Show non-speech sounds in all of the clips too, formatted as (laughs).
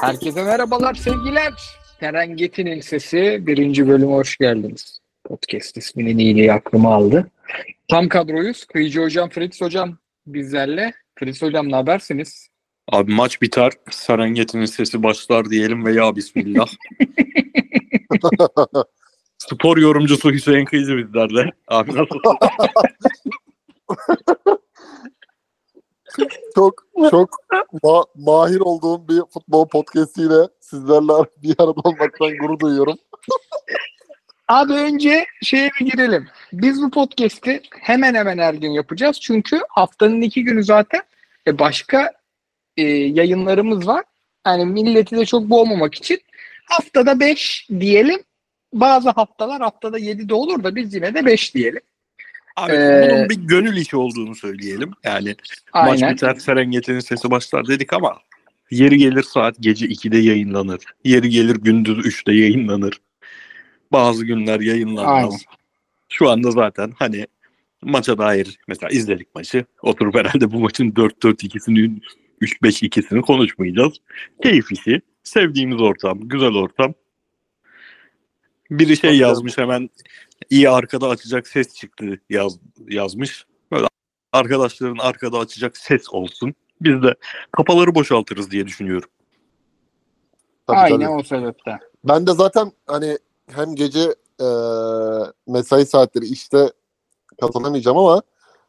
Herkese merhabalar sevgiler. Serengeti'nin sesi birinci bölüme hoş geldiniz. Podcast isminin iyiliği aklıma aldı. Tam kadroyuz. Kıyıcı Hocam, Fritz Hocam bizlerle. Fritz Hocam ne habersiniz? Abi maç biter, Serengeti'nin sesi başlar diyelim ve ya bismillah. (laughs) Spor yorumcusu Hüseyin Kıyıcı bizlerle. Abi nasıl? (laughs) çok çok ma- mahir olduğum bir futbol podcastiyle sizlerle (laughs) bir arada olmaktan gurur duyuyorum. Abi önce şeye bir girelim. Biz bu podcast'i hemen hemen her gün yapacağız. Çünkü haftanın iki günü zaten e, başka e, yayınlarımız var. Yani milleti de çok boğmamak için haftada 5 diyelim. Bazı haftalar haftada 7 de olur da biz yine de 5 diyelim. Abi Ee, bunun bir gönül işi olduğunu söyleyelim. Yani Aynen. maç biter, Serengeti'nin sesi başlar dedik ama yeri gelir saat gece 2'de yayınlanır. Yeri gelir gündüz 3'te yayınlanır. Bazı günler yayınlanmaz. Şu anda zaten hani maça dair mesela izledik maçı. Oturup herhalde bu maçın 4-4-2'sini 3-5-2'sini konuşmayacağız. Keyif işi. Sevdiğimiz ortam. Güzel ortam. Biri şey yazmış hemen iyi arkada açacak ses çıktı yaz, yazmış. Böyle arkadaşların arkada açacak ses olsun. Biz de kafaları boşaltırız diye düşünüyorum. Tabii, Aynen tabii. o sebepten. Ben de zaten hani hem gece e, mesai saatleri işte katılamayacağım ama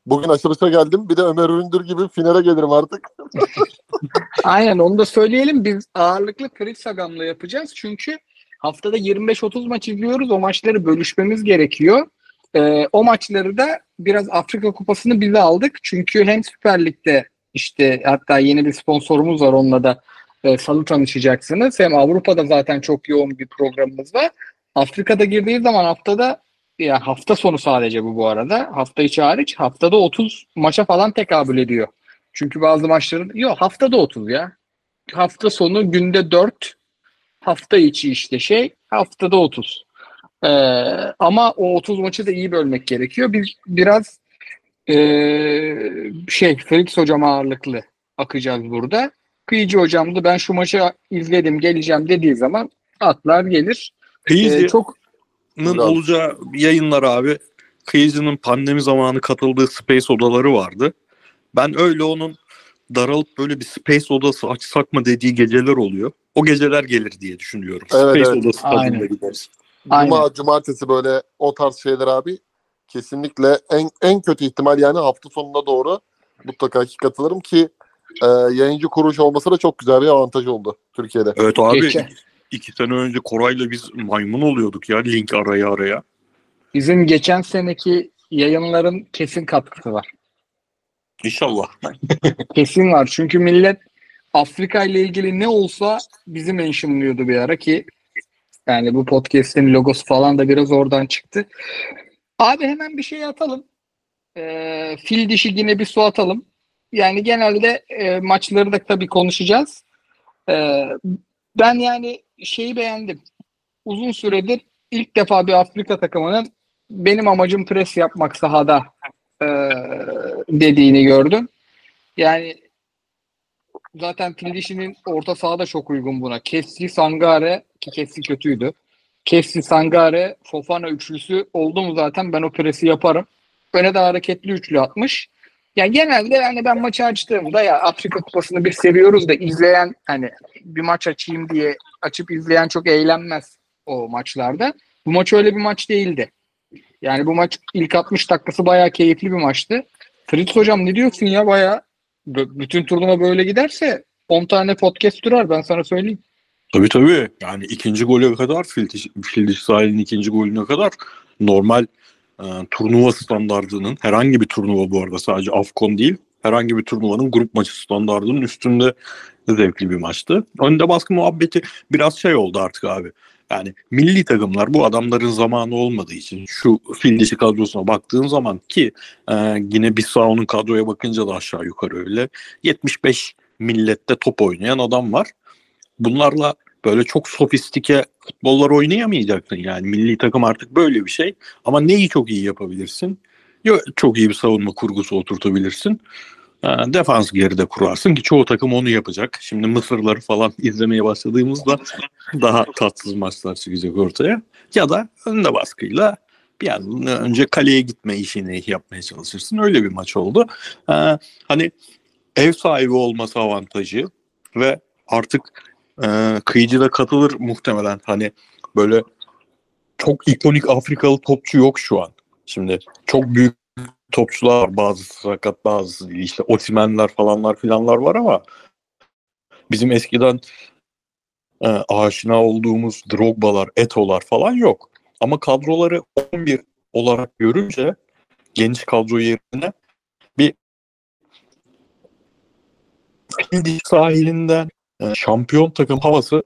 bugün açılışa geldim. Bir de Ömer Üründür gibi finale gelirim artık. (laughs) Aynen onu da söyleyelim. Biz ağırlıklı Fritz Hagam'la yapacağız. Çünkü haftada 25-30 maç izliyoruz. O maçları bölüşmemiz gerekiyor. Ee, o maçları da biraz Afrika Kupası'nı bize aldık. Çünkü hem Süper Lig'de işte hatta yeni bir sponsorumuz var onunla da e, salı tanışacaksınız. Hem Avrupa'da zaten çok yoğun bir programımız var. Afrika'da girdiği zaman haftada ya hafta sonu sadece bu bu arada. Hafta içi hariç haftada 30 maça falan tekabül ediyor. Çünkü bazı maçların yok haftada 30 ya. Hafta sonu günde 4 hafta içi işte şey haftada 30. Ee, ama o 30 maçı da iyi bölmek gerekiyor. Biz biraz ee, şey Felix hocam ağırlıklı akacağız burada. Kıyıcı hocam da ben şu maçı izledim geleceğim dediği zaman atlar gelir. Ee, Kıyıcı'nın çok Bravo. olacağı yayınlar abi. Kıyıcı'nın pandemi zamanı katıldığı Space odaları vardı. Ben öyle onun daralıp böyle bir Space odası açsak mı dediği geceler oluyor. O geceler gelir diye düşünüyorum. Evet, Space evet. odası Aynen. tadında gideriz. Aynen. Cuma, cumartesi böyle o tarz şeyler abi. Kesinlikle en en kötü ihtimal yani hafta sonuna doğru mutlaka ki katılırım ki e, yayıncı kuruluş olması da çok güzel bir avantaj oldu Türkiye'de. Evet abi Geçen- iki, iki sene önce Koray'la biz maymun oluyorduk ya link araya araya. bizim geçen seneki yayınların kesin katkısı var. İnşallah. Kesin var. Çünkü millet Afrika ile ilgili ne olsa bizi mentionlıyordu bir ara ki yani bu podcast'in logosu falan da biraz oradan çıktı. Abi hemen bir şey atalım. Ee, fil dişi yine bir su atalım. Yani genelde e, maçları da tabii konuşacağız. Ee, ben yani şeyi beğendim. Uzun süredir ilk defa bir Afrika takımının benim amacım pres yapmak sahada e, dediğini gördüm. Yani zaten Tildişi'nin orta sahada çok uygun buna. Kessi, Sangare ki Kessi kötüydü. Kessi, Sangare, Fofana üçlüsü oldu mu zaten ben o presi yaparım. Öne de hareketli üçlü atmış. Ya genelde yani ben maçı açtığımda ya Afrika Kupası'nı bir seviyoruz da izleyen hani bir maç açayım diye açıp izleyen çok eğlenmez o maçlarda. Bu maç öyle bir maç değildi. Yani bu maç ilk 60 dakikası bayağı keyifli bir maçtı. Fritz hocam ne diyorsun ya bayağı bütün turnuva böyle giderse 10 tane podcast durar ben sana söyleyeyim. Tabii tabii. Yani ikinci gole kadar Fildiş, sahilin ikinci golüne kadar normal e, turnuva standardının herhangi bir turnuva bu arada sadece Afcon değil herhangi bir turnuvanın grup maçı standardının üstünde zevkli bir maçtı. Önde baskı muhabbeti biraz şey oldu artık abi. Yani milli takımlar bu adamların zamanı olmadığı için şu Fildişi kadrosuna baktığın zaman ki e, yine Bissau'nun kadroya bakınca da aşağı yukarı öyle 75 millette top oynayan adam var. Bunlarla böyle çok sofistike futbollar oynayamayacaksın yani. Milli takım artık böyle bir şey. Ama neyi çok iyi yapabilirsin? Ya çok iyi bir savunma kurgusu oturtabilirsin. Defans geride kurarsın ki çoğu takım onu yapacak. Şimdi Mısırları falan (laughs) izlemeye başladığımızda daha tatsız maçlar çıkacak ortaya. Ya da önde baskıyla bir an önce kaleye gitme işini yapmaya çalışırsın. Öyle bir maç oldu. E, hani ev sahibi olması avantajı ve artık e, kıyıcı da katılır muhtemelen. Hani böyle çok ikonik Afrikalı topçu yok şu an. Şimdi çok büyük topçular var. Bazısı sakat değil. İşte Osimhen'ler falanlar filanlar var ama bizim eskiden e, aşina olduğumuz Drogba'lar, Eto'lar falan yok. Ama kadroları 11 olarak görünce geniş kadro yerine bir Fil sahilinden e, şampiyon takım havası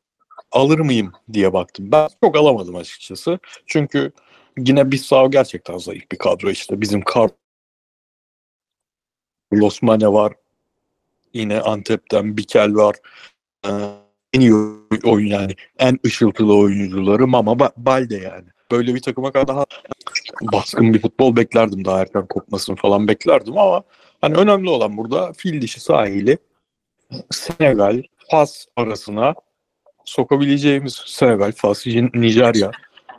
alır mıyım diye baktım. Ben çok alamadım açıkçası. Çünkü yine Bissau gerçekten zayıf bir kadro işte. Bizim Carlos Mane var. Yine Antep'ten Bikel var. Ee, en iyi oyun yani. En ışıltılı oyuncuları Mama Ba- Balde yani. Böyle bir takıma kadar daha baskın bir futbol beklerdim. Daha erken kopmasını falan beklerdim ama hani önemli olan burada fil dişi sahili Senegal, Fas arasına sokabileceğimiz Senegal, Fas, Nijerya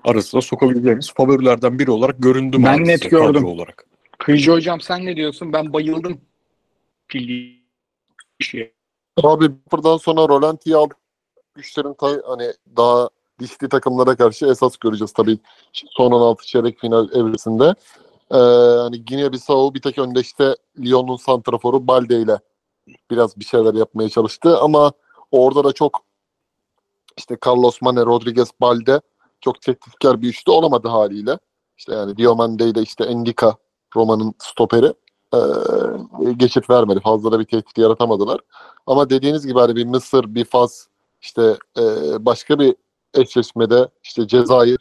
arasında sokabileceğimiz favorilerden biri olarak göründü Ben net gördüm. olarak. Kıyıcı hocam sen ne diyorsun? Ben bayıldım. Pil işi. Abi buradan sonra Rolanti'yi aldık. Güçlerin ta- hani daha dişli takımlara karşı esas göreceğiz tabii son 16 çeyrek final evresinde. Ee, hani Guinea Bissau bir tek önde işte Lyon'un santraforu Balde ile biraz bir şeyler yapmaya çalıştı ama orada da çok işte Carlos Mane, Rodriguez, Balde çok tehditkar bir üçlü olamadı haliyle. İşte yani Diomande ile işte Endika Roma'nın stoperi ee, geçit vermedi. Fazla da bir tehdit yaratamadılar. Ama dediğiniz gibi hani bir Mısır, bir Fas, işte e, başka bir eşleşmede işte Cezayir,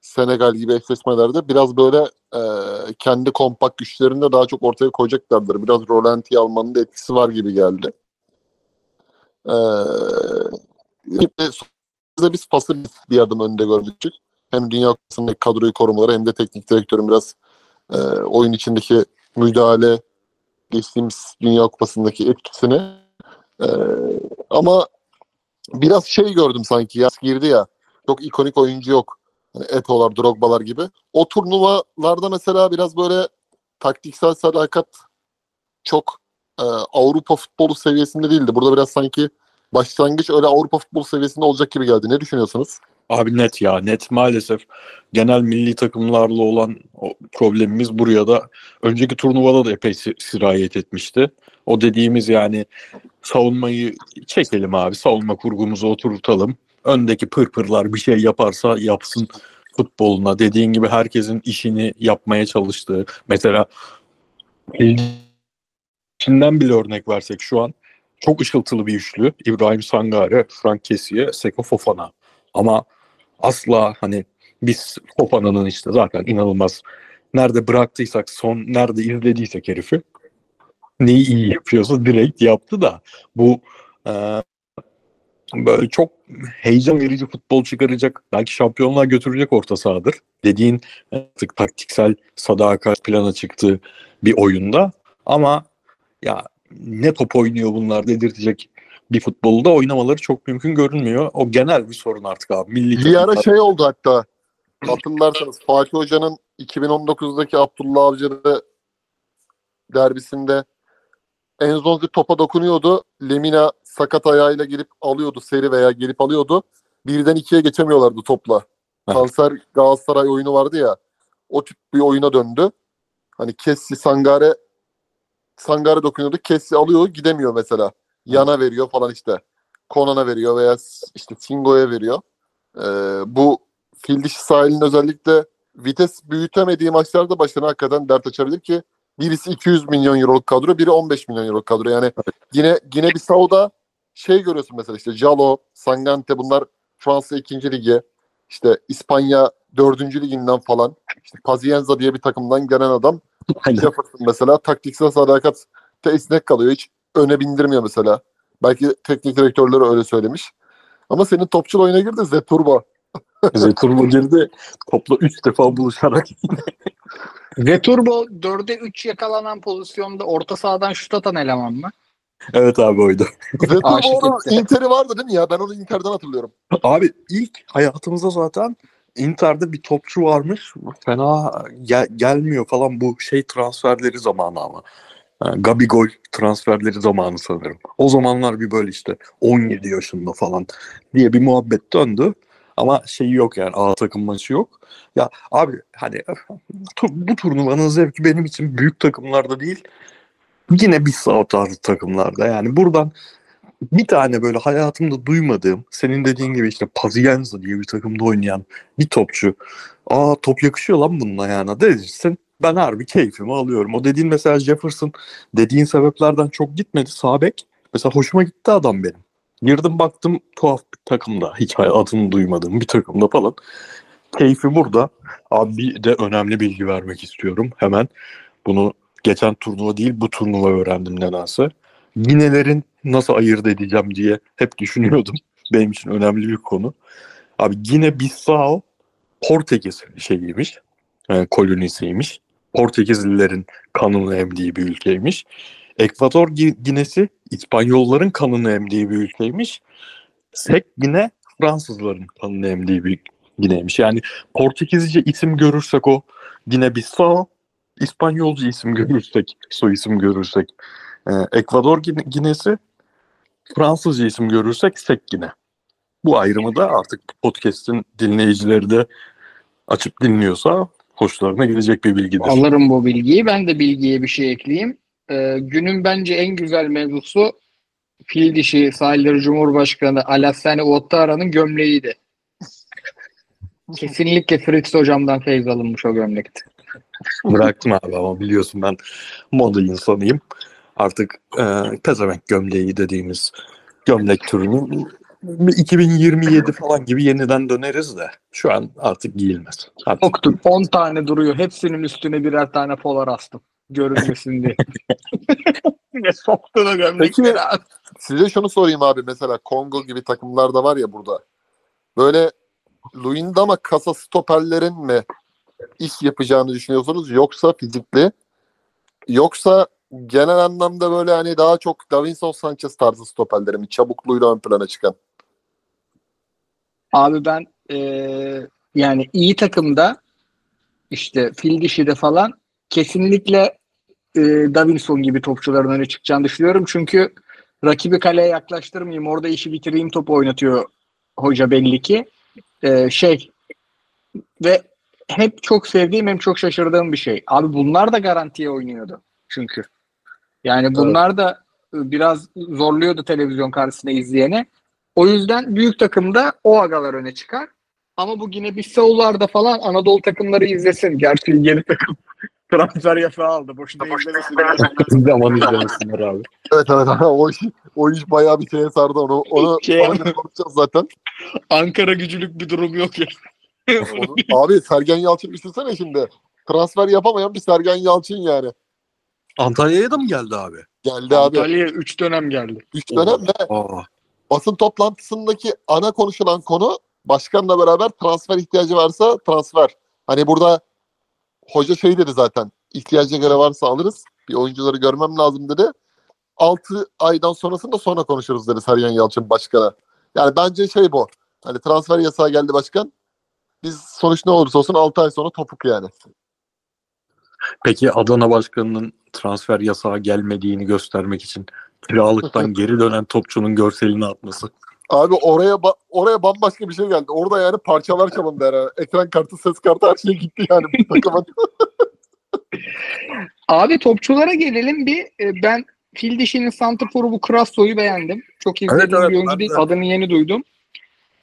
Senegal gibi eşleşmelerde biraz böyle e, kendi kompakt güçlerini de daha çok ortaya koyacaklardır. Biraz rolanti almanın da etkisi var gibi geldi. E, şimdi biz Fas'ı bir adım önde gördük. Hem Dünya Kupası'ndaki kadroyu korumaları hem de teknik direktörün biraz e, oyun içindeki müdahale geçtiğimiz Dünya Kupası'ndaki etkisini. Ee, ama biraz şey gördüm sanki yaz girdi ya. Çok ikonik oyuncu yok. Hani Eto'lar, Drogba'lar gibi. O turnuvalarda mesela biraz böyle taktiksel sadakat çok e, Avrupa futbolu seviyesinde değildi. Burada biraz sanki başlangıç öyle Avrupa futbolu seviyesinde olacak gibi geldi. Ne düşünüyorsunuz? Abi net ya net maalesef genel milli takımlarla olan o problemimiz buraya da önceki turnuvada da epey si- sirayet etmişti. O dediğimiz yani savunmayı çekelim abi savunma kurgumuzu oturtalım. Öndeki pırpırlar bir şey yaparsa yapsın futboluna. Dediğin gibi herkesin işini yapmaya çalıştığı. Mesela içinden bile örnek versek şu an çok ışıltılı bir üçlü. İbrahim Sangare, Frank Kessiye, Seko Fofana. Ama asla hani biz Fofana'nın işte zaten inanılmaz nerede bıraktıysak son nerede izlediysek herifi neyi iyi yapıyorsa direkt yaptı da bu e, böyle çok heyecan verici futbol çıkaracak belki şampiyonluğa götürecek orta sahadır. Dediğin artık taktiksel sadakat plana çıktı bir oyunda ama ya ne top oynuyor bunlar dedirtecek bir futbolda oynamaları çok mümkün görünmüyor. O genel bir sorun artık abi. Milli Bir ara şey oldu hatta. Hatırlarsanız Fatih Hoca'nın 2019'daki Abdullah Avcı'da derbisinde Enzonzi topa dokunuyordu. Lemina sakat ayağıyla gelip alıyordu seri veya gelip alıyordu. Birden ikiye geçemiyorlardı topla. Kanser Galatasaray oyunu vardı ya. O tip bir oyuna döndü. Hani Kessi Sangare Sangare dokunuyordu. Kessi alıyor gidemiyor mesela. Yana veriyor falan işte. Konan'a veriyor veya işte Singo'ya veriyor. Ee, bu fil dişi sahilin özellikle vites büyütemediği maçlarda başına hakikaten dert açabilir ki birisi 200 milyon euroluk kadro, biri 15 milyon euroluk kadro. Yani yine yine bir Sauda şey görüyorsun mesela işte Jalo, Sangante bunlar Fransa 2. ligi, işte İspanya 4. liginden falan işte Pazienza diye bir takımdan gelen adam. Jefferson mesela taktiksel sadakat esnek kalıyor. Hiç öne bindirmiyor mesela. Belki teknik direktörleri öyle söylemiş. Ama senin topçul oyuna girdi Zeturba. (laughs) Zeturba girdi. Topla 3 defa buluşarak Returbo 4'e 3 yakalanan pozisyonda orta sahadan şut atan eleman mı? Evet abi oydu. (laughs) Etti. Inter'i vardı değil mi ya? Ben onu Inter'den hatırlıyorum. Abi ilk hayatımızda zaten Inter'de bir topçu varmış. Fena gel- gelmiyor falan bu şey transferleri zamanı ama. Yani Gabigol transferleri zamanı sanırım. O zamanlar bir böyle işte 17 yaşında falan diye bir muhabbet döndü. Ama şey yok yani A takım maçı yok. Ya abi hani bu turnuvanın zevki benim için büyük takımlarda değil. Yine Bissau tarzı takımlarda. Yani buradan bir tane böyle hayatımda duymadığım senin dediğin gibi işte Pazienza diye bir takımda oynayan bir topçu. Aa top yakışıyor lan bunun ayağına dersin. Ben harbi keyfimi alıyorum. O dediğin mesela Jefferson dediğin sebeplerden çok gitmedi. Sağ bek. Mesela hoşuma gitti adam benim. Girdim baktım tuhaf bir takımda. Hiç adını duymadığım bir takımda falan. Keyfi burada. Abi bir de önemli bilgi vermek istiyorum hemen. Bunu geçen turnuva değil bu turnuva öğrendim nedense. Yinelerin nasıl ayırt edeceğim diye hep düşünüyordum. (laughs) Benim için önemli bir konu. Abi Gine Bissau Portekiz şeyiymiş. E, kolonisiymiş. Portekizlilerin kanını emdiği bir ülkeymiş. Ekvador Gi- Ginesi İspanyolların kanını emdiği bir ülkeymiş. Sek Gine Fransızların kanını emdiği bir Gine'ymiş. Yani Portekizce isim görürsek o Gine Bissau, İspanyolca isim görürsek, soy isim görürsek e, Ekvador Gine- Ginesi, Fransızca isim görürsek Sek Gine. Bu ayrımı da artık podcast'in dinleyicileri de açıp dinliyorsa hoşlarına gidecek bir bilgidir. Alırım bu bilgiyi. Ben de bilgiye bir şey ekleyeyim. Ee, günün bence en güzel mevzusu fil dişi sahilleri Cumhurbaşkanı Alassane Ouattara'nın gömleğiydi. (laughs) Kesinlikle Fritz hocamdan feyz alınmış o gömlekti. Bıraktım abi ama biliyorsun ben moda insanıyım. Artık e, pezevenk gömleği dediğimiz gömlek türünü 2027 falan gibi yeniden döneriz de şu an artık giyilmez. Artık Yoktu. 10 tane duruyor. Hepsinin üstüne birer tane polar astım. Görünmesin diye. Ve soktu da gömlekleri. Size şunu sorayım abi mesela Kongo gibi takımlar da var ya burada. Böyle Luyendama kasa stoperlerin mi iş yapacağını düşünüyorsunuz yoksa fizikli yoksa genel anlamda böyle hani daha çok Davinson Sanchez tarzı stoperleri mi çabukluğuyla ön plana çıkan? Abi ben eee, yani iyi takımda işte fil dişide falan kesinlikle eee Davinson gibi topçuların öne çıkacağını düşünüyorum. Çünkü rakibi kaleye yaklaştırmayayım orada işi bitireyim topu oynatıyor hoca belli ki. Eee, şey ve hep çok sevdiğim hem çok şaşırdığım bir şey. Abi bunlar da garantiye oynuyordu çünkü. Yani bunlar da e, biraz zorluyordu televizyon karşısında izleyene. O yüzden büyük takımda o agalar öne çıkar. Ama bu yine Bissau'larda falan Anadolu takımları izlesin. Gerçi yeni takım (laughs) transfer yasağı aldı. Boşuna izlemesin. (laughs) zaman izlemesinler abi. Evet evet (laughs) o iş, o iş bayağı bir şeye sardı onu. Onu Şey- onu konuşacağız zaten. Ankara gücülük bir durum yok ya. Onu- abi Sergen Yalçın düşünsene şimdi. Transfer yapamayan bir Sergen Yalçın yani. Antalya'ya da mı geldi abi? Geldi abi. Antalya'ya 3 dönem geldi. Üç dönem ve Aa, basın toplantısındaki ana konuşulan konu başkanla beraber transfer ihtiyacı varsa transfer. Hani burada hoca şey dedi zaten ihtiyaca göre varsa alırız. Bir oyuncuları görmem lazım dedi. 6 aydan sonrasında sonra konuşuruz dedi Sergen Yalçın başkana. Yani bence şey bu. Hani transfer yasağı geldi başkan. Biz sonuç ne olursa olsun 6 ay sonra topuk yani. Peki Adana Başkanı'nın transfer yasağı gelmediğini göstermek için kiralıktan geri dönen topçunun görselini atması. Abi oraya ba- oraya bambaşka bir şey geldi. Orada yani parçalar çalındı herhalde. Ekran kartı, ses kartı her şey gitti yani. bu. (laughs) Abi topçulara gelelim bir. E, Ben fil dişinin santrforu bu Krasso'yu beğendim. Çok izlediğim Evet, evet, bir oyuncu değil. de. Adını yeni duydum.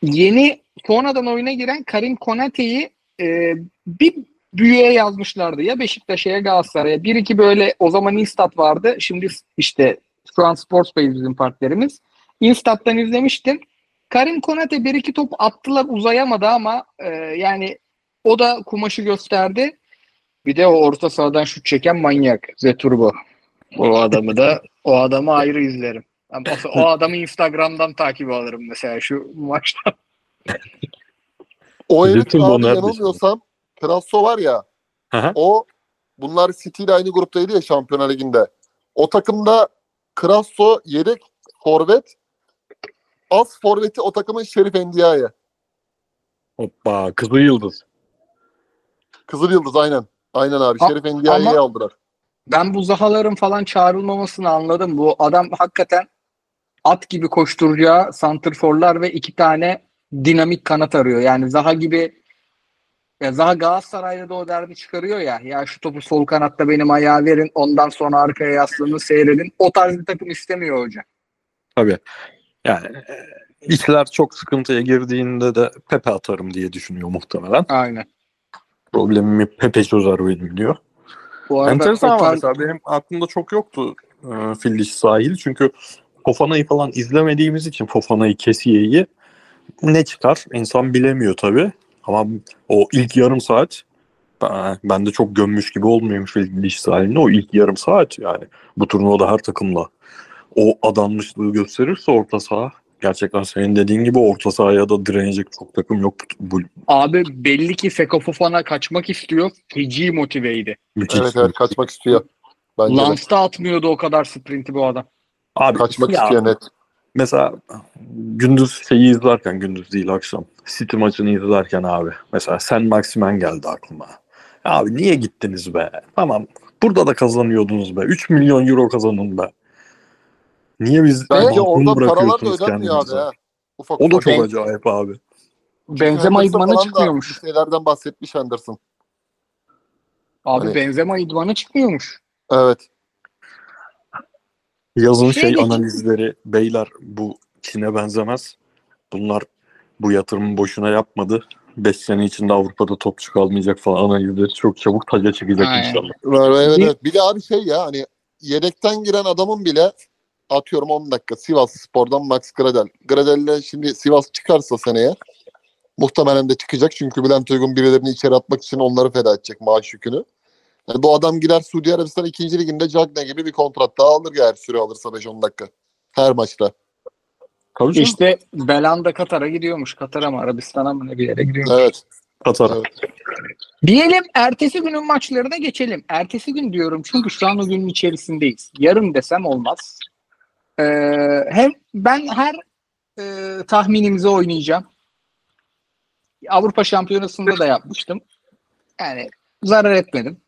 Yeni sonradan oyuna giren Karim Konate'yi e, bir büyüye yazmışlardı. Ya Beşiktaş'a ya Galatasaray'a. Bir iki böyle o zaman Instat vardı. Şimdi işte şu an Sportsbase bizim partnerimiz. Instat'tan izlemiştim. Karim Konate bir iki top attılar uzayamadı ama e, yani o da kumaşı gösterdi. Bir de o orta sahadan şut çeken manyak Zeturbo. O adamı da o adamı ayrı izlerim. Ama o- adamı Instagram'dan takip alırım mesela şu maçta. O herif abi yanılmıyorsam Krasso var ya hı. o bunlar City ile aynı gruptaydı ya Şampiyonlar Ligi'nde. O takımda Krasso yedek forvet az forveti o takımın Şerif Endiaye. Hoppa Kızıl Yıldız. Kızıl Yıldız aynen. Aynen abi. Şerif Endiaye'yi ama- aldılar. Ben bu Zahaların falan çağrılmamasını anladım. Bu adam hakikaten at gibi koşturacağı santrforlar ve iki tane dinamik kanat arıyor. Yani Zaha gibi ya Zaha Galatasaray'da da o derdi çıkarıyor ya. Ya şu topu sol kanatta benim ayağa verin. Ondan sonra arkaya yaslanın seyredin. O tarz bir takım istemiyor hoca. Tabii. Yani e, işler çok sıkıntıya girdiğinde de Pepe atarım diye düşünüyor muhtemelen. Aynen. Problemimi Pepe çözer benim diyor. Bu arada Enteresan total- mesela benim aklımda çok yoktu e, fil dişi sahil. Çünkü Fofana'yı falan izlemediğimiz için Fofana'yı Kesiye'yi ne çıkar insan bilemiyor tabii. Ama o ilk yarım saat ben, de çok gömmüş gibi olmuyorum fil dişi sahiline. O ilk yarım saat yani bu turnuvada her takımla o adanmışlığı gösterirse orta saha gerçekten senin dediğin gibi orta sahaya da direnecek çok takım yok. Bu, Abi belli ki Seko Fofana kaçmak istiyor. Feci motiveydi. müthiş. Evet evet kaçmak istiyor. Bence de. Lance'da atmıyordu o kadar sprinti bu adam. Abi, Kaçmak ya, istiyor net. Mesela gündüz şeyi izlerken gündüz değil akşam City maçını izlerken abi mesela sen Maximen geldi aklıma. Abi niye gittiniz be? Tamam burada da kazanıyordunuz be. 3 milyon euro kazanın be. Niye biz Bence orada paralar da bırakıyorsunuz ödenmiyor abi. Ufak O da çok Ben- acayip abi. Benzema idmana çıkmıyormuş. Şeylerden bahsetmiş Henderson. Abi Hani- Benzema idmana çıkmıyormuş. Evet. Yazın Şey şey analizleri beyler bu Çin'e benzemez. Bunlar bu yatırımı boşuna yapmadı. 5 sene içinde Avrupa'da topçu kalmayacak falan analizleri çok çabuk taca çıkacak Aynen. inşallah. Evet, Bir- evet. Bir de abi şey ya hani yedekten giren adamın bile atıyorum 10 dakika Sivas Spor'dan Max Gradel. Gradel'le şimdi Sivas çıkarsa seneye muhtemelen de çıkacak çünkü Bülent Uygun birilerini içeri atmak için onları feda edecek maaş yükünü. Yani bu adam girer Suudi Arabistan 2. liginde Cagne gibi bir kontrat daha alır eğer süre alırsa 5-10 dakika. Her maçta. Tabii canım. İşte Belanda Katar'a gidiyormuş. Katar'a mı Arabistan'a mı ne bir yere gidiyormuş. Evet. Katar. Evet. Diyelim ertesi günün maçlarına geçelim. Ertesi gün diyorum çünkü şu an o günün içerisindeyiz. Yarın desem olmaz. Ee, hem ben her e, tahminimizi oynayacağım. Avrupa Şampiyonası'nda da yapmıştım. Yani zarar etmedim.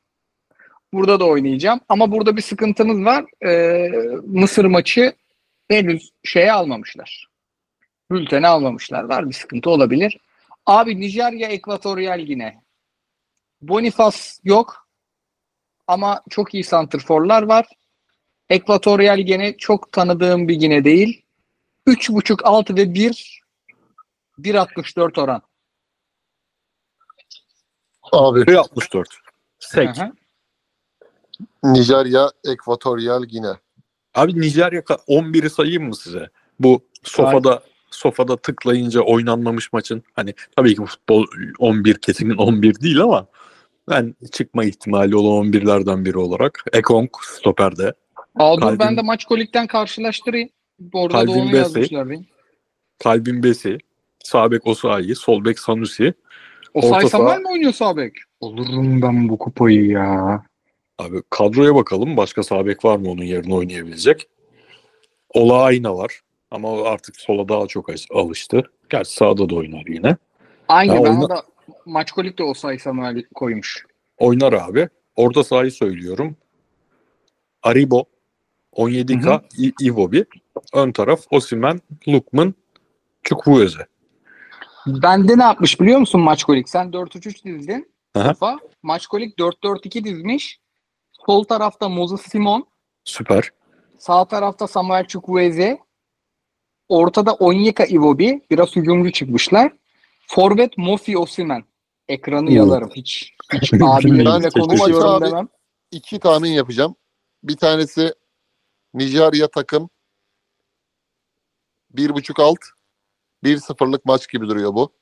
Burada da oynayacağım. Ama burada bir sıkıntımız var. Ee, Mısır maçı henüz şeye almamışlar. Bültene almamışlar. Var bir sıkıntı olabilir. Abi Nijerya Ekvatoryal Gine. Bonifaz yok. Ama çok iyi santrforlar var. Ekvatoryal Gine çok tanıdığım bir Gine değil. 3.5 6 ve 1 1.64 oran. Abi 64. Sek. Nijerya, Ekvatoryal Gine. Abi Nijerya ka- 11'i sayayım mı size? Bu sofada sofada tıklayınca oynanmamış maçın hani tabii ki futbol 11 kesin 11 değil ama ben çıkma ihtimali olan 11'lerden biri olarak Ekong stoperde. Aa, dur Kalbim- ben de maç kolikten karşılaştırayım. Orada da Kalbim onu Bese. yazmışlar. benim. Kalbin Besi, Sabek Osayi, Solbek Sanusi. O Orta Say Samuel mi oynuyor Sabek? Olurum ben bu kupayı ya. Abi kadroya bakalım. Başka Sabek var mı onun yerine oynayabilecek? Ola Ayna var. Ama o artık sola daha çok al- alıştı. Gerçi sağda da oynar yine. Aynı Ya ben oyna- da maç kolik de o Say Samuel koymuş. Oynar abi. Orta sahayı söylüyorum. Aribo, 17K, İ- Iwobi. Ön taraf Osimen, Lukman, Chukwueze. Bende ne yapmış biliyor musun maç kolik? Sen 4-3-3 dizdin. Aha. Kolik 4-4-2 dizmiş. Sol tarafta Moses Simon. Süper. Sağ tarafta Samuel Chukwueze. Ortada Onyeka Iwobi. Biraz hücumcu çıkmışlar. Forvet Mofi Osimen. Ekranı Oo. yalarım. Hiç, hiç (laughs) maçı konuşuyorum abi- demem. İki tahmin yapacağım. Bir tanesi Nijerya takım 1.5 alt 1-0'lık maç gibi duruyor bu.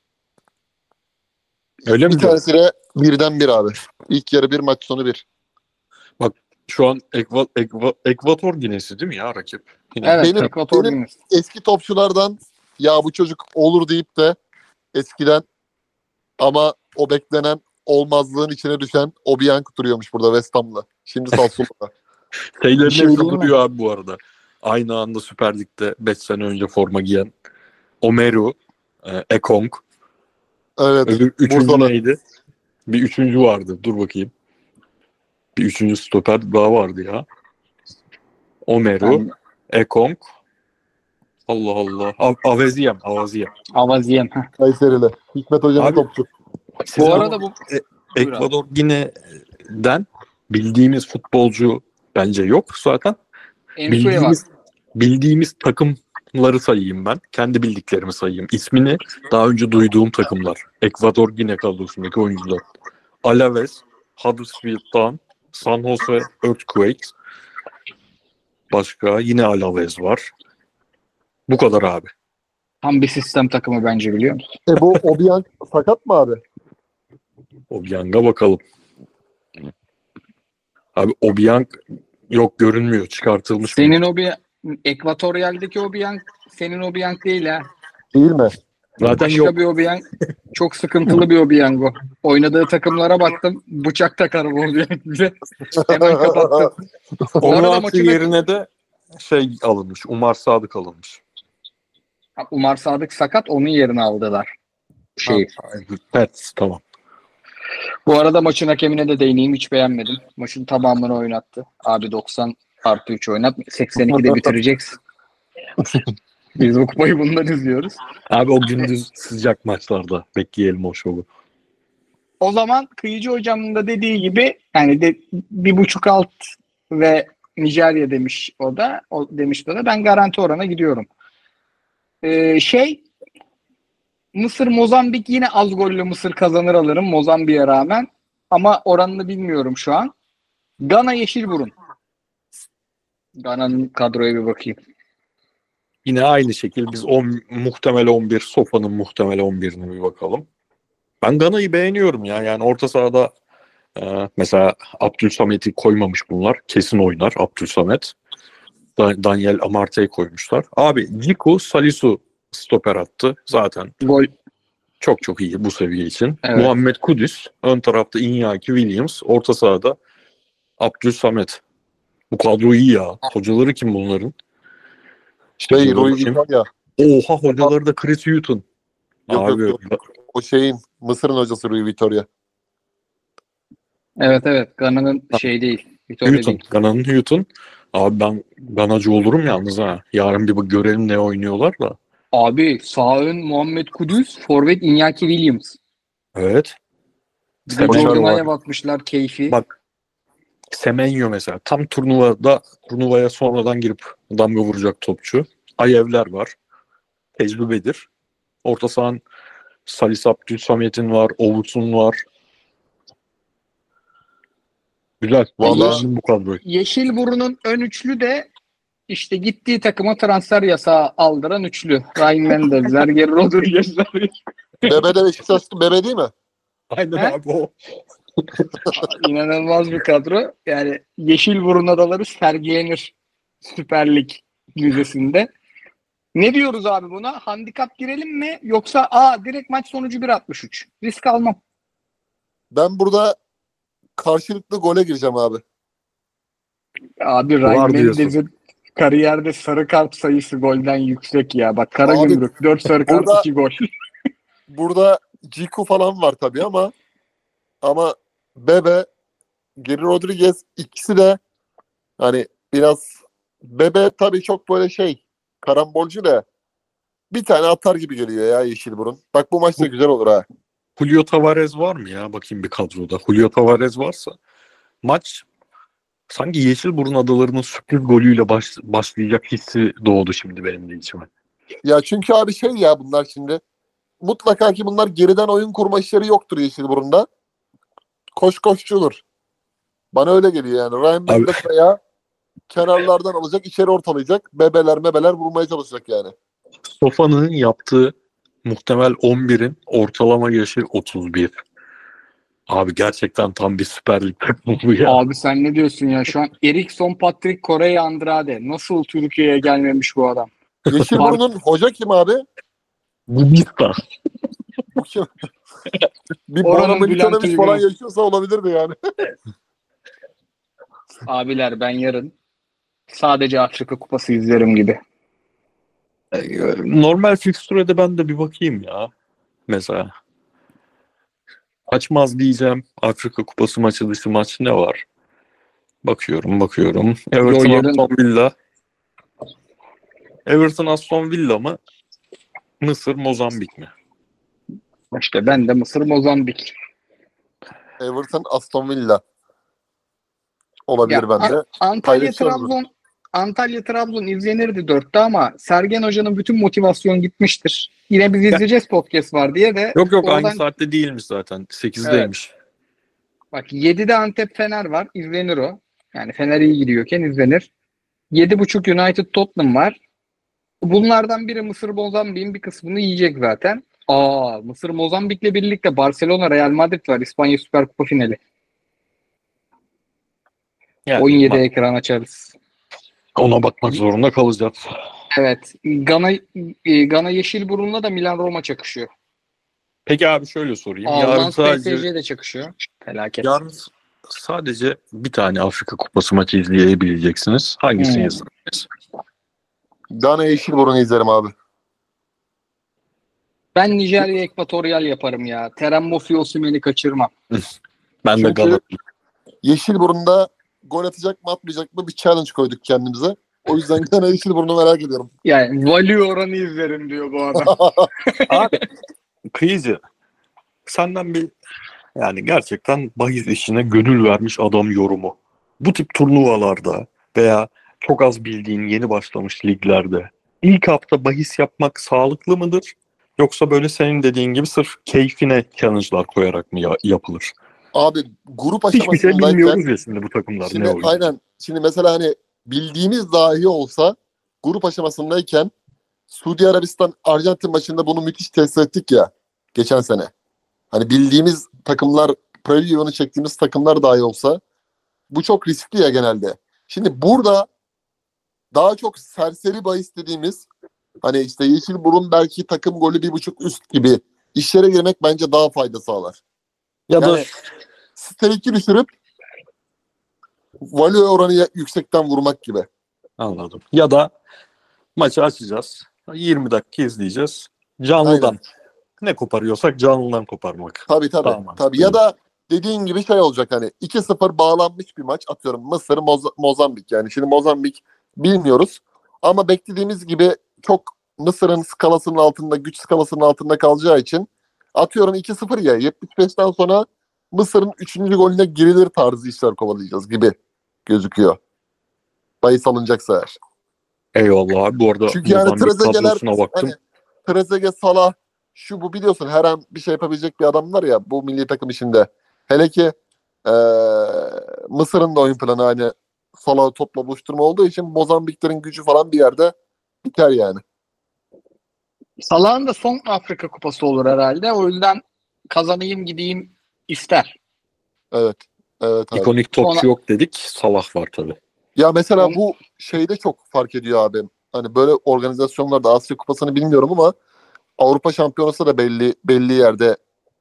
Öyle mi? Bir tanesi de birden bir abi. İlk yarı bir maç sonu bir. Şu an Ekva, Ekva, Ekvator Ginesi değil mi ya rakip? Yine. Evet, Benim- Ekvator benim-. Eski topçulardan ya bu çocuk olur deyip de eskiden ama o beklenen olmazlığın içine düşen Obiang duruyormuş burada West Ham'la. Şimdi Sassuolo'da. (laughs) Şeylerin şey hepsi duruyor abi bu arada. Aynı anda Süper Lig'de 5 sene önce forma giyen Omeru, e, Ekong. evet. Öbür üçüncü Mursala. neydi? Bir üçüncü vardı. Dur bakayım. Bir üçüncü stoper daha vardı ya. Omeru, Yani, Ekong. Allah Allah. A- Aveziyem, Avaziyem. Avaziyem. Kayseri'li. Hikmet Hoca'nın Abi- topçu. Bu arada bu abi. Ekvador Gine'den bildiğimiz futbolcu bence yok zaten. Bildiğimiz, bildiğimiz takımları sayayım ben. Kendi bildiklerimi sayayım. İsmini daha önce duyduğum takımlar. Ekvador Gine kadrosundaki oyuncular. Alaves, Huddersfield Town, San Jose Earthquakes. Başka yine Alaves var. Bu kadar abi. Tam bir sistem takımı bence biliyor musun? E bu Obiang sakat mı abi? Obiang'a bakalım. Abi Obiang yok görünmüyor. Çıkartılmış. Senin o bir Ekvatoryal'deki Obiang senin Obiang değil ha. Değil mi? Zaten Başka yok. bir Obiang. Çok sıkıntılı bir Obiang o. Oynadığı takımlara baktım. Bıçak takarım Obiang bize. Hemen kapattım. Bu Onun maçı yerine de şey alınmış. Umar Sadık alınmış. Umar Sadık sakat onun yerine aldılar. Şey. Evet tamam. Bu arada maçın hakemine de değineyim. Hiç beğenmedim. Maçın tamamını oynattı. Abi 90 artı 3 oynat. 82'de (laughs) bitireceksin. Biz bu kupayı bundan izliyoruz. Abi o gündüz sıcak maçlarda bekleyelim o şovu. O zaman Kıyıcı hocamın da dediği gibi yani de, bir buçuk alt ve Nijerya demiş o da. O demişti o da. Ben garanti orana gidiyorum. Ee, şey Mısır Mozambik yine az gollü Mısır kazanır alırım Mozambik'e rağmen. Ama oranını bilmiyorum şu an. Gana Yeşilburun. Gana'nın kadroya bir bakayım. Yine aynı şekil biz on, muhtemel 11, Sofa'nın muhtemel 11'ine bir bakalım. Ben Gana'yı beğeniyorum ya. Yani orta sahada e, mesela Abdülsamet'i koymamış bunlar. Kesin oynar Abdülsamet. Da- Daniel Amarte'yi koymuşlar. Abi Ciku Salisu stoper attı. Zaten Gol çok çok iyi bu seviye için. Evet. Muhammed Kudüs. Ön tarafta Iñaki Williams. Orta sahada Abdülsamet. Bu kadro iyi ya. Hocaları kim bunların? Şey Rui bakayım. Vitória. Oha hocaları da Chris Hutton. Yok, Abi yok, O şeyin Mısır'ın hocası Rui Vitória. Evet evet. Gana'nın şey değil. Vitória Hutton. değil. Gana'nın Hutton. Abi ben Ganacı olurum yalnız ha. Yarın bir bak- görelim ne oynuyorlar da. Abi sağ ön Muhammed Kudüs, forvet Iñaki Williams. Evet. Bir de Jordan'a bakmışlar keyfi. Bak Semenyo mesela. Tam turnuvada turnuvaya sonradan girip damga vuracak topçu. Ayevler var. Tecrübedir. Orta sahan Salis Abdülsamet'in var. Ovut'un var. Güzel. Vallahi- Vallahi bu kadroyu. Yeşilburun'un ön üçlü de işte gittiği takıma transfer yasağı aldıran üçlü. Ryan Mendezler, (laughs) Geri Rodriguez'ler. Bebe de Beşiktaşlı Bebe değil mi? Aynen He? abi o. İnanılmaz bir kadro. Yani Yeşilburun adaları sergilenir Süper Lig müzesinde. Ne diyoruz abi buna? Handikap girelim mi? Yoksa aa direkt maç sonucu 1.63. Risk almam. Ben burada karşılıklı gole gireceğim abi. Abi Ryan. Mendez'in kariyerde sarı kart sayısı golden yüksek ya. Bak kara Abi, gümrük 4 sarı kart burada- 2 gol. (laughs) Burada Ciku falan var tabii ama ama Bebe, Geri Rodriguez ikisi de hani biraz Bebe tabii çok böyle şey karambolcu da bir tane atar gibi geliyor ya Yeşilburun. Bak bu maç da güzel olur ha. Julio Tavares var mı ya? Bakayım bir kadroda. Julio Tavares varsa maç sanki Yeşilburun adalarının sürpriz golüyle baş, başlayacak hissi doğdu şimdi benim de içime. Ya çünkü abi şey ya bunlar şimdi mutlaka ki bunlar geriden oyun kurma işleri yoktur Yeşilburun'da. Koş koşçudur. Bana öyle geliyor yani. Ryan veya kenarlardan alacak, içeri ortalayacak. Bebeler mebeler vurmaya çalışacak yani. Sofa'nın yaptığı muhtemel 11'in ortalama yaşı 31. Abi gerçekten tam bir Süper Lig takımı bu ya. Abi sen ne diyorsun ya? Şu an Erikson, Patrick, Corey, Andrade. Nasıl Türkiye'ye gelmemiş bu adam? Yeşilburun'un hoca kim abi? Bu bir da. Bu kim? Bir Oranın Bülent Militonovic falan Uygun. yaşıyorsa olabilirdi yani. Abiler ben yarın sadece Afrika Kupası izlerim gibi. Normal fikstürede ben de bir bakayım ya. Mesela. Açmaz diyeceğim. Afrika Kupası maçı dışı maç ne var? Bakıyorum bakıyorum. Everton yarın- Aston Villa. Everton Aston Villa mı? Mısır Mozambik mi? İşte ben de Mısır Mozambik. Everton Aston Villa. Olabilir Ya, bende. Antalya. Trabzon Antalya Trabzon izlenirdi dörtte ama Sergen Hoca'nın bütün motivasyon gitmiştir. Yine biz izleyeceğiz podcast var diye de Yok yok aynı Oradan- saatte değilmiş zaten. 8'deymiş. bak 7'de Antep Fener var izlenir o. Yani Fener iyi gidiyorken izlenir. 7.5 United Tottenham var. Bunlardan biri Mısır Mozambik'in bir kısmını yiyecek zaten. Aa Mısır Mozambik'le birlikte Barcelona Real Madrid var İspanya Süper Kupa finali. Yani 17 bak- ekran açarız. ona bakmak zorunda kalacağız. Evet. Gana e, Gana Yeşilburun'la da Milan Roma çakışıyor. Peki abi şöyle sorayım. Yarın Alman sadece, PSG de çakışıyor. Felaket. yarın sadece bir tane Afrika Kupası maçı izleyebileceksiniz. Hangisini Hmm. izlersiniz? Gana Yeşilburun'u izlerim abi. Ben Nijerya Ekvatoryal yaparım ya. Terem Mofi Osimhen'i kaçırmam. Ben de Çünkü- Gala. Yeşilburun'da gol atacak mı atmayacak mı bir challenge koyduk kendimize. O yüzden (laughs) Gana Yeşilburun'u merak ediyorum. Yani value oranı izlerim diyor bu adam. (laughs) Abi Kıyıcı senden bir yani gerçekten bahis işine gönül vermiş adam yorumu. Bu tip turnuvalarda veya çok az bildiğin yeni başlamış liglerde ilk hafta bahis yapmak sağlıklı mıdır? Yoksa böyle senin dediğin gibi sırf keyfine challenge'lar koyarak mı ya- yapılır? Abi grup Hiçbir şey aşamasındayken bilmiyoruz ya şimdi bu takımlar Şimdi ne oynuyor. aynen. Şimdi mesela hani bildiğimiz dahi olsa grup aşamasındayken Suudi Arabistan Arjantin maçında bunu müthiş test ettik ya geçen sene. Hani bildiğimiz takımlar preview'unu çektiğimiz takımlar dahi olsa bu çok riskli ya genelde. Şimdi burada daha çok serseri bahis dediğimiz hani işte Yeşilburun belki takım golü bir buçuk üst gibi işlere girmek bence daha fayda sağlar. Ya da Yani stake'i düşürüp value oranı yüksekten vurmak gibi. anladım. Ya da maçı açacağız. 20 dakika izleyeceğiz. Canlıdan Aynen. ne koparıyorsak canlıdan koparmak. Tabii tabii. Tamam. tabii. Ya da dediğin gibi şey olacak hani 2-0 bağlanmış bir maç atıyorum Mısır Moza- Mozambik yani şimdi Mozambik bilmiyoruz ama beklediğimiz gibi çok Mısır'ın skalasının altında güç skalasının altında kalacağı için atıyorum 2-0 ya 75'ten sonra Mısır'ın 3. golüne girilir tarzı işler kovalayacağız gibi gözüküyor. Bahis alınacaksa eğer. Eyvallah abi. Bu arada Çünkü yani kadrosuna baktım. hani Trezeguet, Salah şu bu biliyorsun her an bir şey yapabilecek bir adamlar ya bu milli takım işinde. Hele ki eee, Mısır'ın da oyun planı hani Salah'ı topla buluşturma olduğu için Mozambiklerin gücü falan bir yerde biter yani. Salah'ın da son Afrika Kupası olur herhalde. O yüzden kazanayım gideyim ister. Evet. Evet abi. İkonik topçu Sonra- yok dedik. Salah var tabii. Ya mesela Onu- bu şeyde çok fark ediyor abi. Hani böyle organizasyonlarda Asya Kupası'nı bilmiyorum ama Avrupa Şampiyonası da belli belli yerde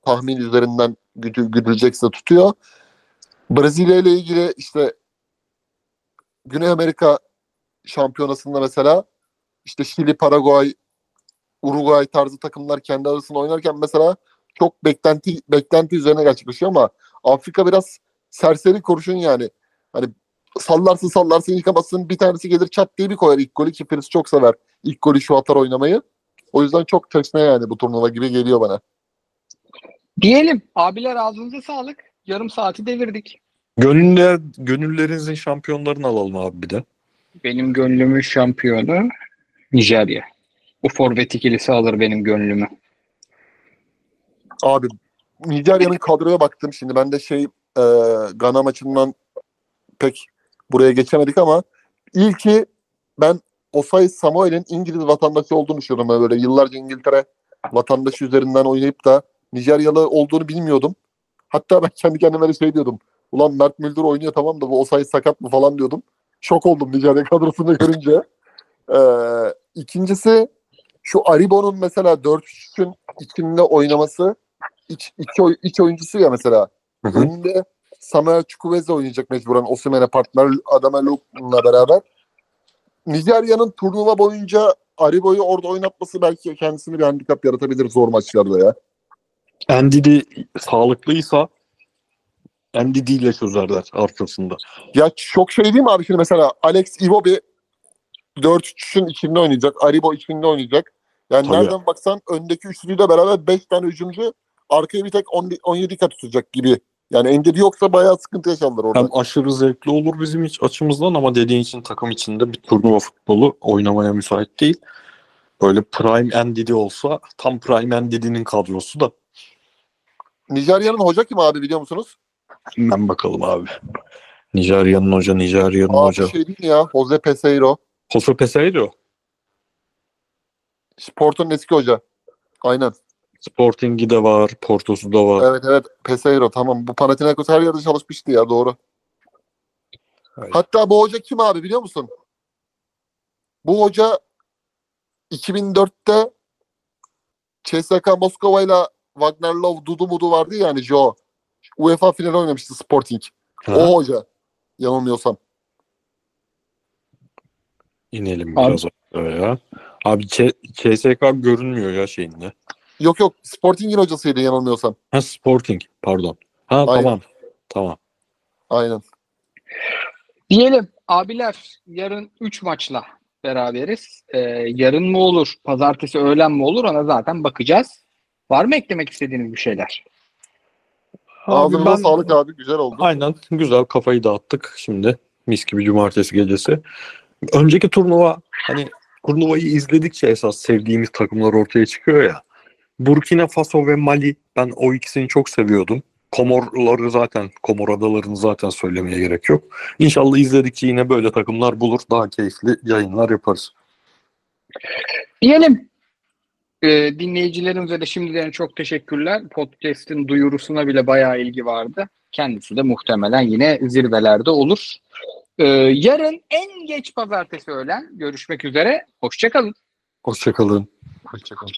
tahmin üzerinden güdü, güdülecekse tutuyor. Brezilya ile ilgili işte Güney Amerika Şampiyonası'nda mesela işte Şili, Paraguay, Uruguay tarzı takımlar kendi arasında oynarken mesela çok beklenti beklenti üzerine gerçekleşiyor ama Afrika biraz serseri kurşun yani. Hani sallarsın sallarsın yıkamazsın bir tanesi gelir çat diye bir koyar ilk golü ki Filiz çok sever ilk golü şu atar oynamayı. O yüzden çok teşne yani bu turnuva gibi geliyor bana. Diyelim abiler ağzınıza sağlık. Yarım saati devirdik. Gönüller, gönüllerinizin şampiyonlarını alalım abi bir de. Benim gönlümün şampiyonu Nijerya. Bu forvet ikilisi alır benim gönlümü. Abi Nijerya'nın kadroya baktım şimdi ben de şey e, Gana maçından pek buraya geçemedik ama ilki ben Osay Samuel'in İngiliz vatandaşı olduğunu düşünüyorum. Yani böyle yıllarca İngiltere vatandaşı üzerinden oynayıp da Nijeryalı olduğunu bilmiyordum. Hatta ben kendi kendime şey diyordum. Ulan Mert Müldür oynuyor tamam da bu Osay sakat mı falan diyordum. Şok oldum Nijerya kadrosunu görünce. Ee, ikincisi şu Aribo'nun mesela 4-3'ün içinde oynaması iç, iç, oy- iç oyuncusu ya mesela. Hı hı. Önünde Samuel Chukwueze oynayacak mecburen Osimhen'e partner Adama Luke'la beraber. Nijerya'nın turnuva boyunca Aribo'yu orada oynatması belki kendisini bir handikap yaratabilir zor maçlarda ya. Endidi sağlıklıysa Endidi ile çözerler arkasında. Ya çok şey değil mi abi şimdi mesela Alex Iwobi 4-3'ün içinde oynayacak. Aribo içinde oynayacak. Yani Tabii. nereden baksan öndeki üçlüyle beraber 5 tane hücumcu arkaya bir tek 10, 17 kat tutacak gibi. Yani Endidi yoksa bayağı sıkıntı yaşarlar orada. Hem aşırı zevkli olur bizim iç açımızdan ama dediğin için takım içinde bir turnuva futbolu oynamaya müsait değil. Böyle Prime Endidi olsa tam Prime Endidi'nin kadrosu da Nijerya'nın hoca kim abi biliyor musunuz? hemen bakalım abi. Nijerya'nın hoca, Nijerya'nın Abi hoca. şey değil mi ya? Jose Peseiro. Jose Peseiro. Porto'nun eski hoca. Aynen. Sporting'i de var, Porto'su da var. Evet evet Peseiro tamam. Bu Panathinaikos her yerde çalışmıştı ya doğru. Evet. Hatta bu hoca kim abi biliyor musun? Bu hoca 2004'te CSKA Moskova ile Wagner Love Dudu Mudu vardı ya hani Joe. UEFA finali oynamıştı Sporting. Ha, O hoca. Yanılmıyorsam. İnelim Abi- biraz aşağıya. Abi Ç- CSK görünmüyor ya şeyinde. Yok yok Sporting'in hocasıydı yanılmıyorsam. Ha Sporting pardon. Ha Aynen. tamam. Tamam. Aynen. Diyelim abiler yarın 3 maçla beraberiz. Ee, yarın mı olur, pazartesi öğlen mi olur ona zaten bakacağız. Var mı eklemek istediğiniz bir şeyler? Abi Ağzınıza ben- sağlık abi güzel oldu. Aynen güzel kafayı dağıttık şimdi. Mis gibi cumartesi gecesi. Önceki turnuva hani turnuvayı izledikçe esas sevdiğimiz takımlar ortaya çıkıyor ya. Burkina Faso ve Mali ben o ikisini çok seviyordum. Komorları zaten, Komor adalarını zaten söylemeye gerek yok. İnşallah izledikçe yine böyle takımlar bulur. Daha keyifli yayınlar yaparız. Diyelim e, dinleyicilerimize de şimdiden çok teşekkürler. Podcast'in duyurusuna bile bayağı ilgi vardı. Kendisi de muhtemelen yine zirvelerde olur. E, yarın en geç pazartesi öğlen görüşmek üzere. Hoşçakalın. Hoşçakalın. Hoşçakalın.